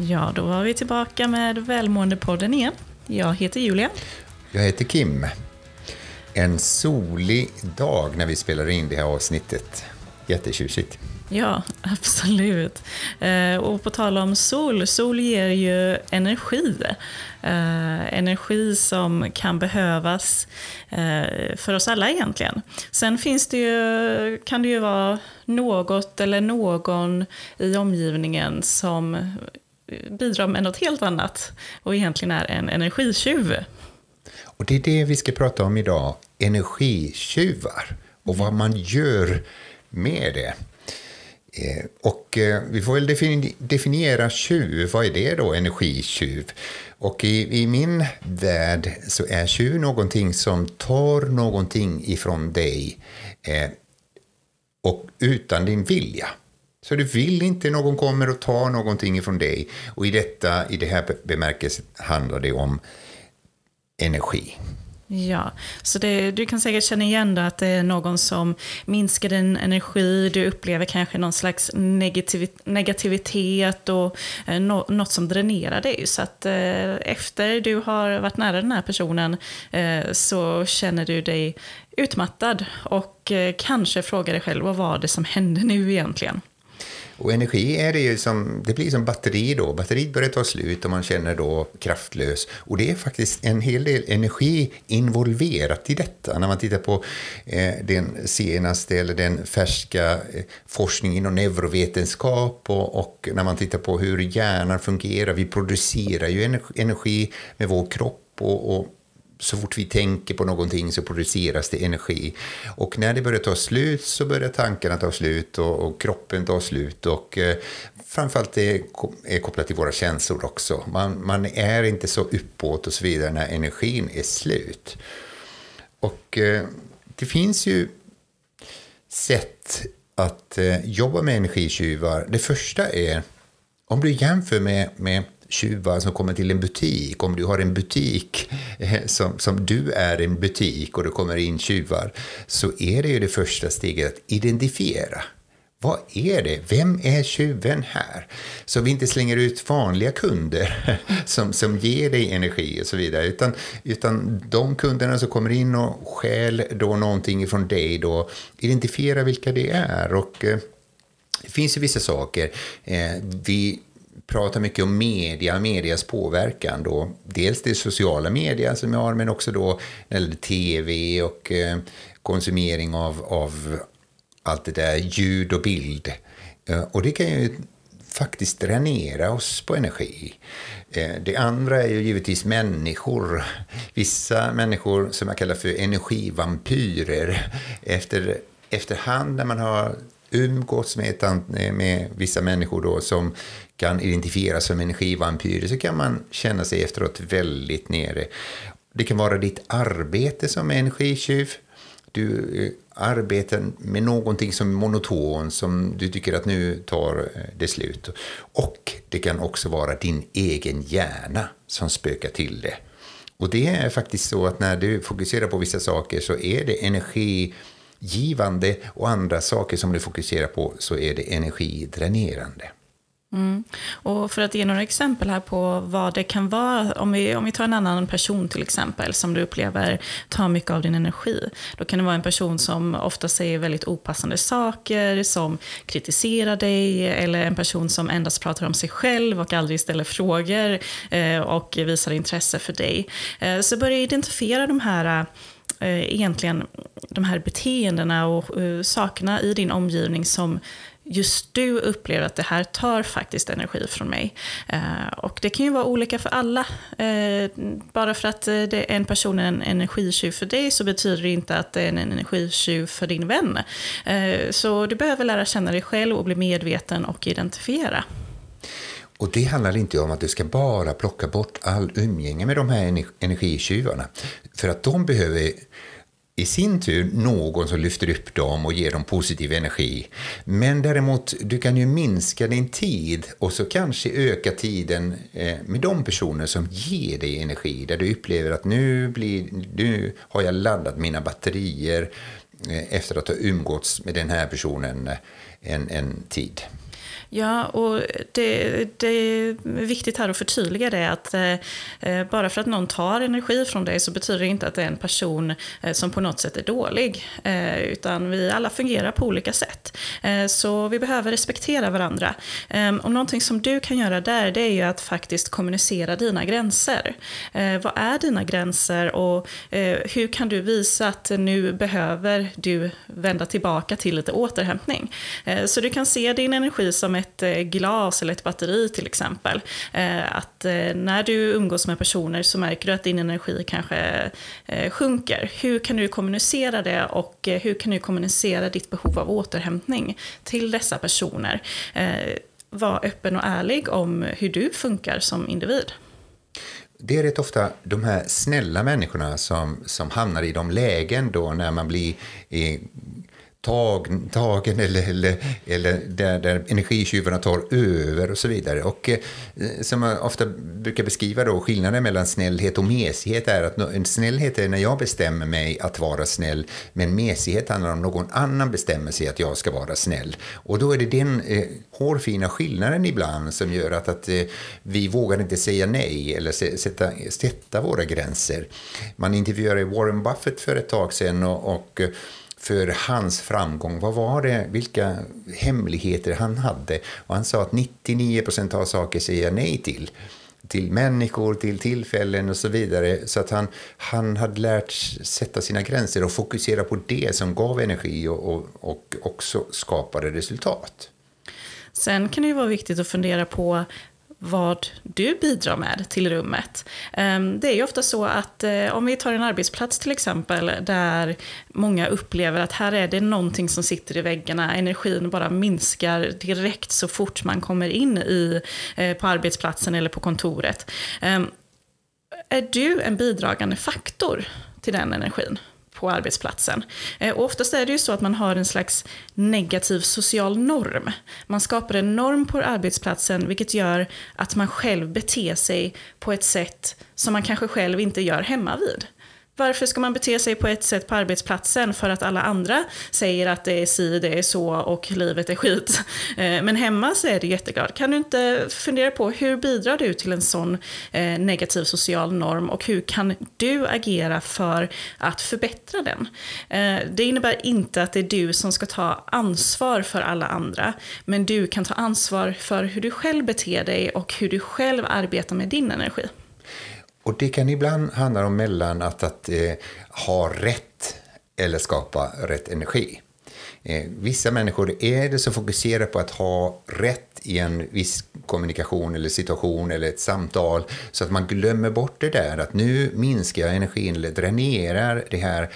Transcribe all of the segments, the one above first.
Ja, då var vi tillbaka med Välmåendepodden igen. Jag heter Julia. Jag heter Kim. En solig dag när vi spelar in det här avsnittet. Jättetjusigt. Ja, absolut. Eh, och på tal om sol, sol ger ju energi. Eh, energi som kan behövas eh, för oss alla egentligen. Sen finns det ju, kan det ju vara något eller någon i omgivningen som bidrar med något helt annat och egentligen är en energitjuv. Och det är det vi ska prata om idag, energitjuvar och vad man gör med det. Eh, och eh, vi får väl definiera tjuv. Vad är det då, energitjuv? Och i, i min värld så är tjuv någonting som tar någonting ifrån dig eh, och utan din vilja. Så du vill inte någon kommer och tar någonting ifrån dig. Och i detta, i det här bemärkelsen handlar det om energi. Ja, så det, du kan säkert känna igen då att det är någon som minskar din energi, du upplever kanske någon slags negativ, negativitet och eh, no, något som dränerar dig. Så att eh, efter du har varit nära den här personen eh, så känner du dig utmattad och eh, kanske frågar dig själv vad var det som hände nu egentligen? Och energi är det ju som, det blir som batteri då. Batteriet börjar ta slut och man känner då kraftlös. Och det är faktiskt en hel del energi involverat i detta. När man tittar på eh, den senaste eller den färska eh, forskningen inom neurovetenskap och, och, när man tittar på hur hjärnan fungerar. Vi producerar ju energi med vår kropp och, och så fort vi tänker på någonting så produceras det energi. Och när det börjar ta slut så börjar tankarna ta slut och, och kroppen ta slut. Och eh, framförallt det är kopplat till våra känslor också. Man, man är inte så uppåt och så vidare när energin är slut. Och eh, det finns ju sätt att eh, jobba med energitjuvar. Det första är, om du jämför med, med tjuvar som kommer till en butik, om du har en butik eh, som, som du är en butik och det kommer in tjuvar, så är det ju det första steget att identifiera. Vad är det? Vem är tjuven här? Så vi inte slänger ut vanliga kunder som, som ger dig energi och så vidare. Utan, utan de kunderna som kommer in och stjäl då någonting från dig, då, identifiera vilka det är. Och eh, det finns ju vissa saker. Eh, vi pratar mycket om media, medias påverkan. Då. Dels det sociala media som jag har, men också då eller tv och eh, konsumering av, av allt det där, ljud och bild. Eh, och det kan ju faktiskt dränera oss på energi. Eh, det andra är ju givetvis människor. Vissa människor som jag kallar för energivampyrer. Efter, efterhand när man har umgås med, med vissa människor då som kan identifieras som energivampyrer så kan man känna sig efteråt väldigt nere. Det kan vara ditt arbete som energitjuv. Du eh, arbetar med någonting som är monoton, som du tycker att nu tar eh, det slut. Och det kan också vara din egen hjärna som spökar till det. Och det är faktiskt så att när du fokuserar på vissa saker så är det energi energigivande och andra saker som du fokuserar på så är det energidränerande. Mm. Och för att ge några exempel här på vad det kan vara, om vi, om vi tar en annan person till exempel, som du upplever tar mycket av din energi. Då kan det vara en person som ofta säger väldigt opassande saker, som kritiserar dig, eller en person som endast pratar om sig själv och aldrig ställer frågor eh, och visar intresse för dig. Eh, så börja identifiera de här eh, Eh, egentligen de här beteendena och eh, sakerna i din omgivning som just du upplever att det här tar faktiskt energi från mig. Eh, och det kan ju vara olika för alla. Bara för att en person är en energitjuv för dig så betyder det inte att det är en energitjuv för din vän. Så du behöver lära känna dig själv och bli medveten och identifiera. Och det handlar inte om att du ska bara plocka bort all umgänge med de här energitjuvarna. För att de behöver i sin tur någon som lyfter upp dem och ger dem positiv energi. Men däremot, du kan ju minska din tid och så kanske öka tiden eh, med de personer som ger dig energi. Där du upplever att nu, blir, nu har jag laddat mina batterier eh, efter att ha umgåtts med den här personen en, en tid. Ja, och det, det, är viktigt här att förtydliga det att eh, eh, bara för att någon tar energi från dig så betyder det inte att det är en person eh, som på något sätt är dålig. Eh, utan vi alla fungerar på olika sätt. Eh, så vi behöver respektera varandra. Eh, och någonting som du kan göra där det är ju att faktiskt kommunicera dina gränser. Eh, vad är dina gränser och eh, hur kan du visa att nu behöver du vända tillbaka till lite återhämtning? Eh, så du kan se din energi som ett eh, glas eller ett batteri till exempel. Eh, att eh, när du umgås med personer så märker du att din energi kanske sjunker. Hur kan du kommunicera det och hur kan du kommunicera ditt behov av återhämtning till dessa personer? Var öppen och ärlig om hur du funkar som individ. Det är rätt ofta de här snälla människorna som, som hamnar i de lägen då när man blir tag, tagen eller, eller, eller där, där energitjuvarna tar över och så vidare. Och eh, som jag ofta brukar beskriva då, skillnaden mellan snällhet och mesighet är att en snällhet är när jag bestämmer mig att vara snäll, men mesighet handlar om någon annan bestämmer sig att jag ska vara snäll. Och då är det den eh, hårfina skillnaden ibland som gör att, att eh, vi vågar inte säga nej eller sätta, sätta våra gränser. Man intervjuade Warren Buffett för ett tag sedan och, och eh, för hans framgång. Vad var det? Vilka hemligheter han hade? Och han sa att 99 procent av saker säger jag nej till till människor, till tillfällen och så vidare. Så att han, han hade lärt sätta sina gränser och fokusera på det som gav energi och, och, och också skapade resultat. Sen kan det ju vara viktigt att fundera på vad du bidrar med till rummet. Ehm, det är ju ofta så att eh, om vi tar en arbetsplats till exempel där många upplever att här är det någonting som sitter i väggarna, energin bara minskar direkt så fort man kommer in i, eh, på arbetsplatsen eller på kontoret. Ehm, är du en bidragande faktor till den energin? På arbetsplatsen. Eh, och oftast är det ju så att man har en slags negativ social norm. Man skapar en norm på arbetsplatsen vilket gör att man själv beter sig på ett sätt som man kanske själv inte gör hemma vid. Varför ska man bete sig på ett sätt på arbetsplatsen för att alla andra säger att det är si, det är så och livet är skit. Eh, men hemma så är det jätteglad. Kan du inte fundera på hur bidrar du till en sån eh, negativ social norm och hur kan du agera för att förbättra den? Eh, det innebär inte att det är du som ska ta ansvar för alla andra, men du kan ta ansvar för hur du själv beter dig och hur du själv arbetar med din energi. Och det kan ibland handla om mellan att, att eh, ha rätt eller skapa rätt energi. Eh, vissa människor är det som fokuserar på att ha rätt i en viss kommunikation eller situation eller ett samtal så att man glömmer bort det där att nu minskar jag energin eller dränerar det här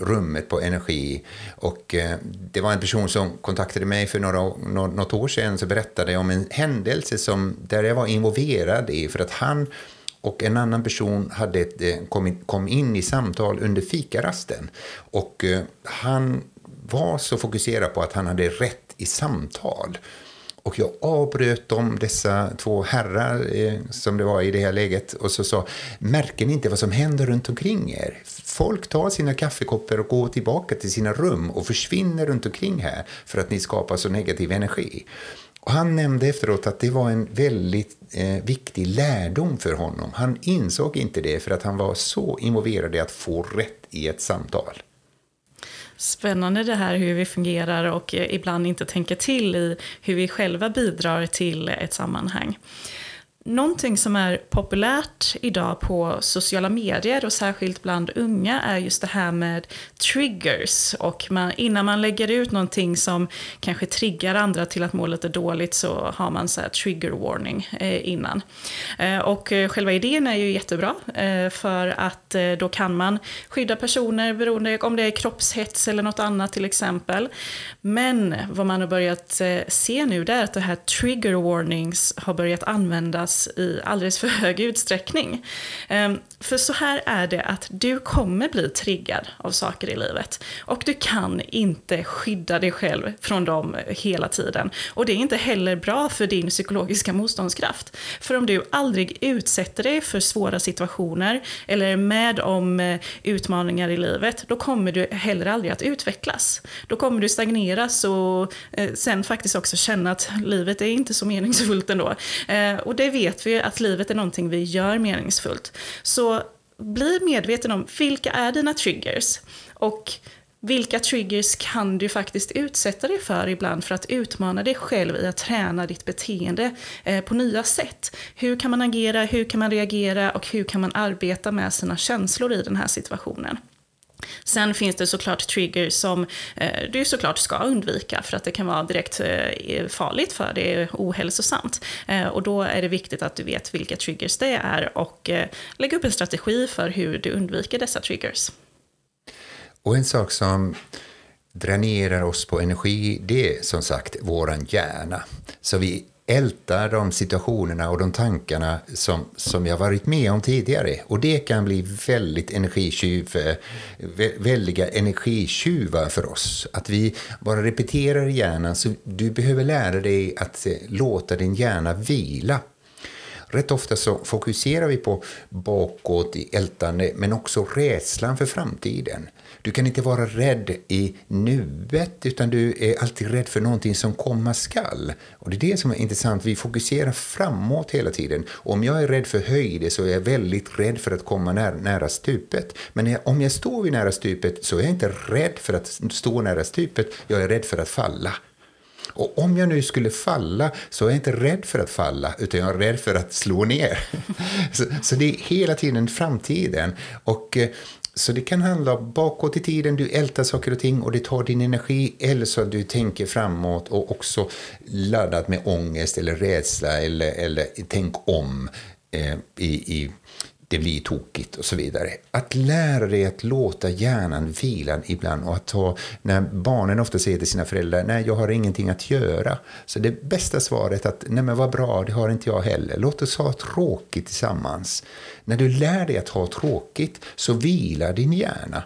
rummet på energi. Och eh, det var en person som kontaktade mig för några, något år sedan som berättade om en händelse som, där jag var involverad i för att han och en annan person hade ett, eh, kom, in i samtal under fikarasten. Och eh, han var så fokuserad på att han hade rätt i samtal. Och jag avbröt dem, dessa två herrar eh, som det var i det här läget och så sa, märker ni inte vad som händer runt omkring er? Folk tar sina kaffekoppar och går tillbaka till sina rum och försvinner runt omkring här för att ni skapar så negativ energi. Och han nämnde efteråt att det var en väldigt eh, viktig lärdom för honom. Han insåg inte det för att han var så involverad i att få rätt i ett samtal. Spännande det här hur vi fungerar och eh, ibland inte tänker till i hur vi själva bidrar till ett sammanhang. Någonting som är populärt idag på sociala medier och särskilt bland unga är just det här med triggers. Och man, innan man lägger ut någonting som kanske triggar andra till att må lite dåligt så har man så trigger warning eh, innan. Eh, och eh, själva idén är ju jättebra eh, för att eh, då kan man skydda personer beroende om det är kroppshets eller något annat till exempel. Men vad man har börjat eh, se nu det är att det här trigger warnings har börjat användas utvecklas i alldeles för hög utsträckning. Ehm, för så här är det att du kommer bli triggad av saker i livet. Och du kan inte skydda dig själv från dem hela tiden. Och det är inte heller bra för din psykologiska motståndskraft. För om du aldrig utsätter dig för svåra situationer eller är med om eh, utmaningar i livet, då kommer du heller aldrig att utvecklas. Då kommer du stagneras och eh, sen faktiskt också känna att livet är inte så meningsfullt ändå. Eh, och det vet vi att livet är någonting vi gör meningsfullt. Så bli medveten om vilka är dina triggers och vilka triggers kan du faktiskt utsätta dig för ibland för att utmana dig själv i att träna ditt beteende eh, på nya sätt? Hur kan man agera, hur kan man reagera och hur kan man arbeta med sina känslor i den här situationen? Sen finns det såklart triggers som eh, du såklart ska undvika för att det kan vara direkt eh, farligt för dig, ohälsosamt. Eh, och då är det viktigt att du vet vilka triggers det är och eh, lägga upp en strategi för hur du undviker dessa triggers. Och en sak som dränerar oss på energi, det är som sagt våran hjärna. Så vi ältar de situationerna och de tankarna som, som jag varit med om tidigare. Och det kan bli väldigt energitjuv, väldiga energitjuvar för oss. Att vi bara repeterar i hjärnan, så du behöver lära dig att eh, låta din hjärna vila. Rätt ofta så fokuserar vi på bakåt i ältande, men också rädslan för framtiden. Du kan inte vara rädd i nuet, utan du är alltid rädd för någonting som komma skall. Och det är det som är intressant, vi fokuserar framåt hela tiden. Om jag är rädd för höjder så är jag väldigt rädd för att komma nära, nära stupet. Men om jag står vid nära stupet så är jag inte rädd för att stå nära stupet, jag är rädd för att falla. Och om jag nu skulle falla så är jag inte rädd för att falla, utan jag är rädd för att slå ner. så, så, det är hela tiden framtiden. Och eh, så det kan handla om bakåt i tiden, du ältar saker och ting och det tar din energi, eller så att du tänker framåt och också laddat med ångest eller rädsla eller, eller tänk om eh, i, i det blir tokigt och så vidare. Att lära dig att låta hjärnan vila ibland och att ta, när barnen ofta säger till sina föräldrar, nej jag har ingenting att göra. Så det bästa svaret är att, nej men vad bra, det har inte jag heller. Låt oss ha tråkigt tillsammans. När du lär dig att ha tråkigt så vilar din hjärna.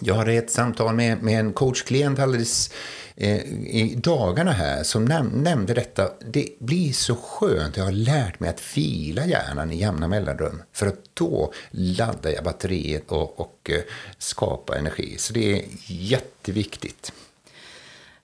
Jag hade ett samtal med, med en coachklient alldeles eh, i dagarna här som näm nämnde detta. Det blir så skönt, jag har lärt mig att vila hjärnan i jämna mellanrum. För att då laddar jag batteriet och, och eh, skapar energi. Så det är jätteviktigt.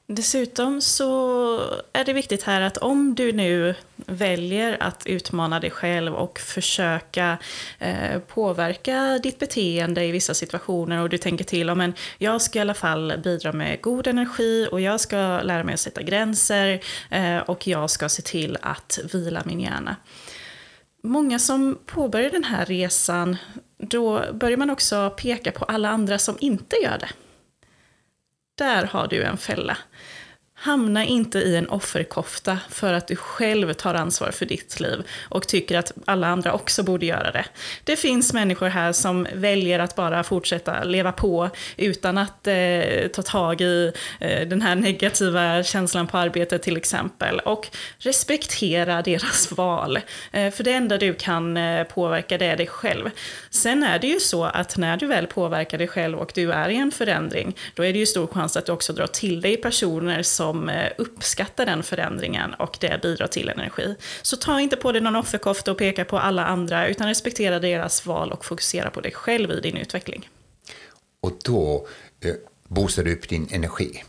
Dessutom så är det viktigt här att om du nu väljer att utmana dig själv och försöka eh, påverka ditt beteende i vissa situationer och du tänker till om en, jag ska i alla fall bidra med god energi och jag ska lära mig att sätta gränser eh, och jag ska se till att vila min hjärna. Många som påbörjar den här resan, då börjar man också peka på alla andra som inte gör det. Där har du en fälla. Hamna inte i en offerkofta för att du själv tar ansvar för ditt liv och tycker att alla andra också borde göra det. Det finns människor här som väljer att bara fortsätta leva på utan att eh, ta tag i eh, den här negativa känslan på arbetet till exempel. Och respektera deras val. Eh, för det enda du kan eh, påverka det är dig själv. Sen är det ju så att när du väl påverkar dig själv och du är i en förändring, då är det ju stor chans att du också drar till dig personer som som eh, uppskattar den förändringen och det bidrar till energi. Så ta inte på dig någon offerkofta och peka på alla andra, utan respektera deras val och fokusera på dig själv i din utveckling. Och då eh, boostar du upp din energi.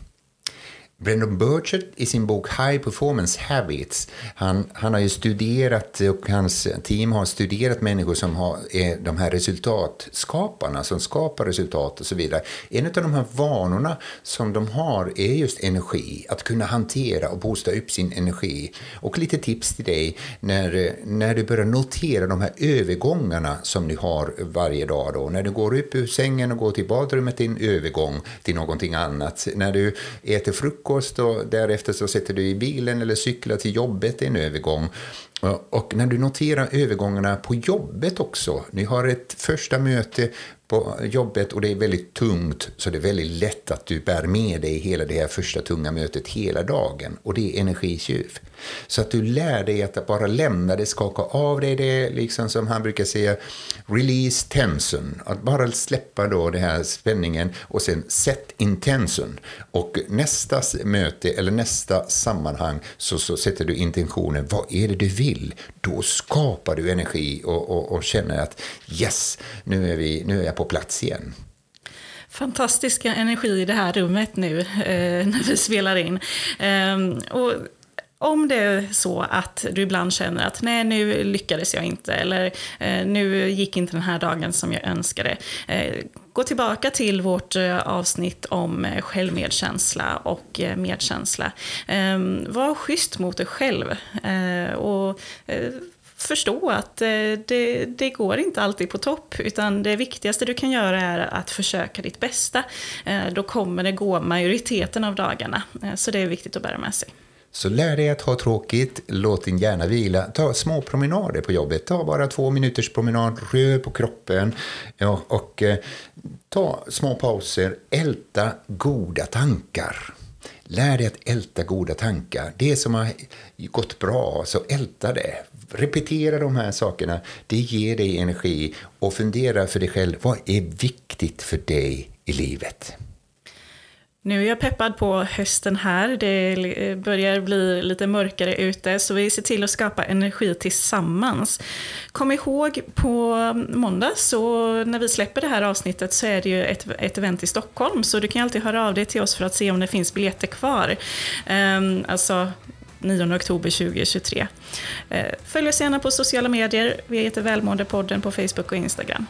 Brendan Burchett i sin bok High Performance Habits, han, han har ju studerat och hans team har studerat människor som har, är de här resultatskaparna, som skapar resultat och så vidare. En av de här vanorna som de har är just energi, att kunna hantera och boosta upp sin energi. Och lite tips till dig, när, när du börjar notera de här övergångarna som du har varje dag då, när du går upp ur sängen och går till badrummet, är en övergång till någonting annat. När du äter frukost frukost och därefter så sätter du i bilen eller cyklar till jobbet i en övergång. Och när du noterar övergångarna på jobbet också. Ni har ett första möte på jobbet och det är väldigt tungt så det är väldigt lätt att du bär med dig hela det här första tunga mötet hela dagen och det är energitjuv. Så att du lär dig att bara lämna det, skaka av dig det, liksom som han brukar säga, release tension. Att bara släppa då den här spänningen och sen set intention. Och nästa möte eller nästa sammanhang så, så sätter du intentionen, vad är det du vill? Då skapar du energi och, och, och känner att yes, nu är, vi, nu är jag på plats igen fantastiska energi i det här rummet nu eh, när vi spelar in. Eh, och om det är så att du ibland känner att nej, nu lyckades jag inte eller eh, nu gick inte den här dagen som jag önskade. Eh, gå tillbaka till vårt eh, avsnitt om självmedkänsla och medkänsla. Ehm, var schysst mot dig själv. och förstå att det, det, går inte alltid på topp, utan det viktigaste du kan göra är att försöka ditt bästa. Då kommer det gå majoriteten av dagarna, så det är viktigt att bära med sig. Så lär dig att ha tråkigt, låt din hjärna vila. Ta små promenader på jobbet. Ta bara två minuters promenad, rör på kroppen ja, och eh, ta små pauser. Älta goda tankar. Lär dig att älta goda tankar. Det som har gått bra, så älta det. Repetera de här sakerna. Det ger dig energi. Och fundera för dig själv, vad är viktigt för dig i livet? Nu är jag peppad på hösten här. Det börjar bli lite mörkare ute, så vi ser till att skapa energi tillsammans. Kom ihåg, på måndag, så när vi släpper det här avsnittet, så är det ju ett, ett event i Stockholm, så du kan alltid höra av dig till oss för att se om det finns biljetter kvar. Um, alltså 9 oktober 2023. Uh, eh, följ oss gärna på sociala medier. Vi heter Välmåendepodden på Facebook och Instagram.